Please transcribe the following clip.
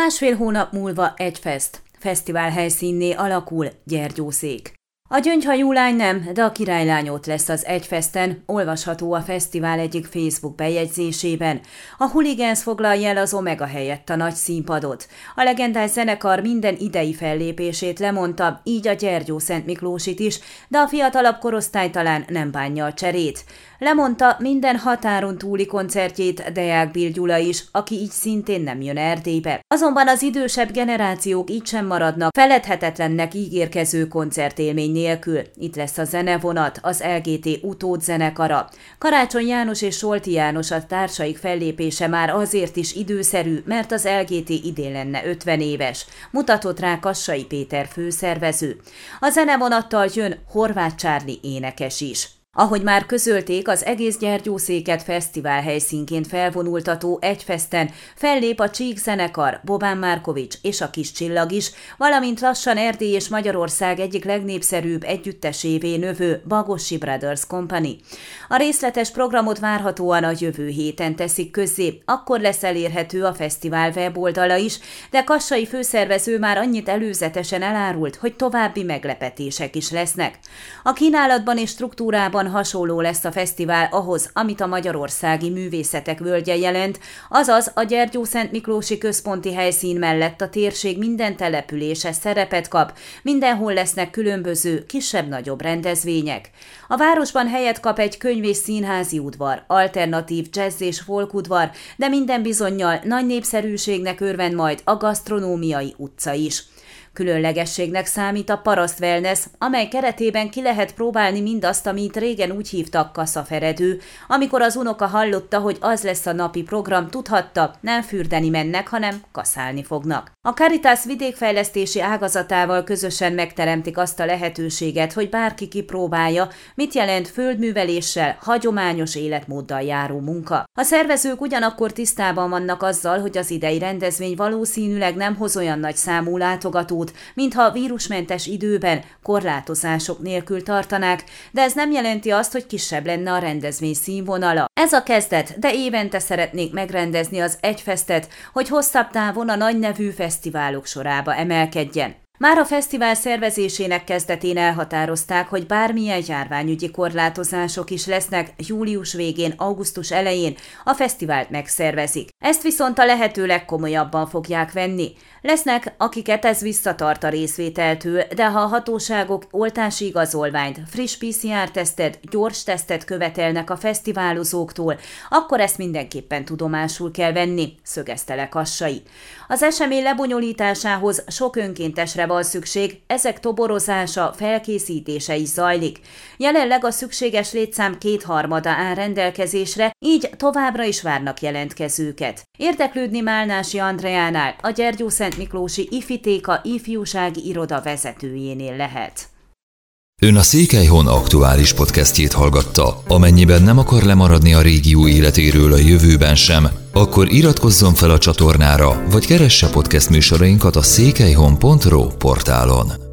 Másfél hónap múlva egy fest, fesztivál helyszínné alakul Gyergyószék. A gyöngyhajú lány nem, de a királylány ott lesz az Egyfesten, olvasható a fesztivál egyik Facebook bejegyzésében. A Hooligans foglalja el az Omega helyett a nagy színpadot. A legendás zenekar minden idei fellépését lemondta, így a Gyergyó Szent Miklósit is, de a fiatalabb korosztály talán nem bánja a cserét. Lemondta minden határon túli koncertjét Deák Bill Gyula is, aki így szintén nem jön Erdélybe. Azonban az idősebb generációk így sem maradnak feledhetetlennek ígérkező koncertélmény nélkül. Itt lesz a zenevonat, az LGT utód zenekara. Karácsony János és Solti János a társaik fellépése már azért is időszerű, mert az LGT idén lenne 50 éves. Mutatott rá Kassai Péter főszervező. A zenevonattal jön Horváth Csárli énekes is. Ahogy már közölték, az egész Gyergyószéket fesztivál helyszínként felvonultató egyfesten fellép a Csík zenekar, Bobán Márkovics és a Kis Csillag is, valamint lassan Erdély és Magyarország egyik legnépszerűbb együttesévé növő Bagossi Brothers Company. A részletes programot várhatóan a jövő héten teszik közzé, akkor lesz elérhető a fesztivál weboldala is, de Kassai főszervező már annyit előzetesen elárult, hogy további meglepetések is lesznek. A kínálatban és struktúrában valóban hasonló lesz a fesztivál ahhoz, amit a Magyarországi Művészetek Völgye jelent, azaz a Gyergyó Szent Miklósi központi helyszín mellett a térség minden települése szerepet kap, mindenhol lesznek különböző, kisebb-nagyobb rendezvények. A városban helyet kap egy könyv és színházi udvar, alternatív jazz és folk udvar, de minden bizonyal nagy népszerűségnek örvend majd a gasztronómiai utca is. Különlegességnek számít a Paraszt Wellness, amely keretében ki lehet próbálni mindazt, amit régen úgy hívtak kaszaferedő. Amikor az unoka hallotta, hogy az lesz a napi program, tudhatta, nem fürdeni mennek, hanem kaszálni fognak. A Caritas vidékfejlesztési ágazatával közösen megteremtik azt a lehetőséget, hogy bárki kipróbálja, mit jelent földműveléssel, hagyományos életmóddal járó munka. A szervezők ugyanakkor tisztában vannak azzal, hogy az idei rendezvény valószínűleg nem hoz olyan nagy számú látogatót, mintha vírusmentes időben korlátozások nélkül tartanák, de ez nem jelenti azt, hogy kisebb lenne a rendezvény színvonala. Ez a kezdet, de évente szeretnék megrendezni az egyfestet, hogy hosszabb távon a nagy nevű fesztiválok sorába emelkedjen. Már a fesztivál szervezésének kezdetén elhatározták, hogy bármilyen járványügyi korlátozások is lesznek július végén, augusztus elején a fesztivált megszervezik. Ezt viszont a lehető legkomolyabban fogják venni. Lesznek, akiket ez visszatart a részvételtől, de ha a hatóságok oltási igazolványt, friss PCR-tesztet, gyors tesztet követelnek a fesztiválozóktól, akkor ezt mindenképpen tudomásul kell venni, szögezte le Kassai. Az esemény lebonyolításához sok önkéntesre van szükség, ezek toborozása, felkészítése is zajlik. Jelenleg a szükséges létszám kétharmada áll rendelkezésre, így továbbra is várnak jelentkezőket. Érdeklődni Málnási Andreánál, a Gyergyó Szent Miklósi Ifitéka ifjúsági iroda vezetőjénél lehet. Ön a Székelyhon aktuális podcastjét hallgatta. Amennyiben nem akar lemaradni a régió életéről a jövőben sem, akkor iratkozzon fel a csatornára, vagy keresse podcast műsorainkat a székelyhon.pro portálon.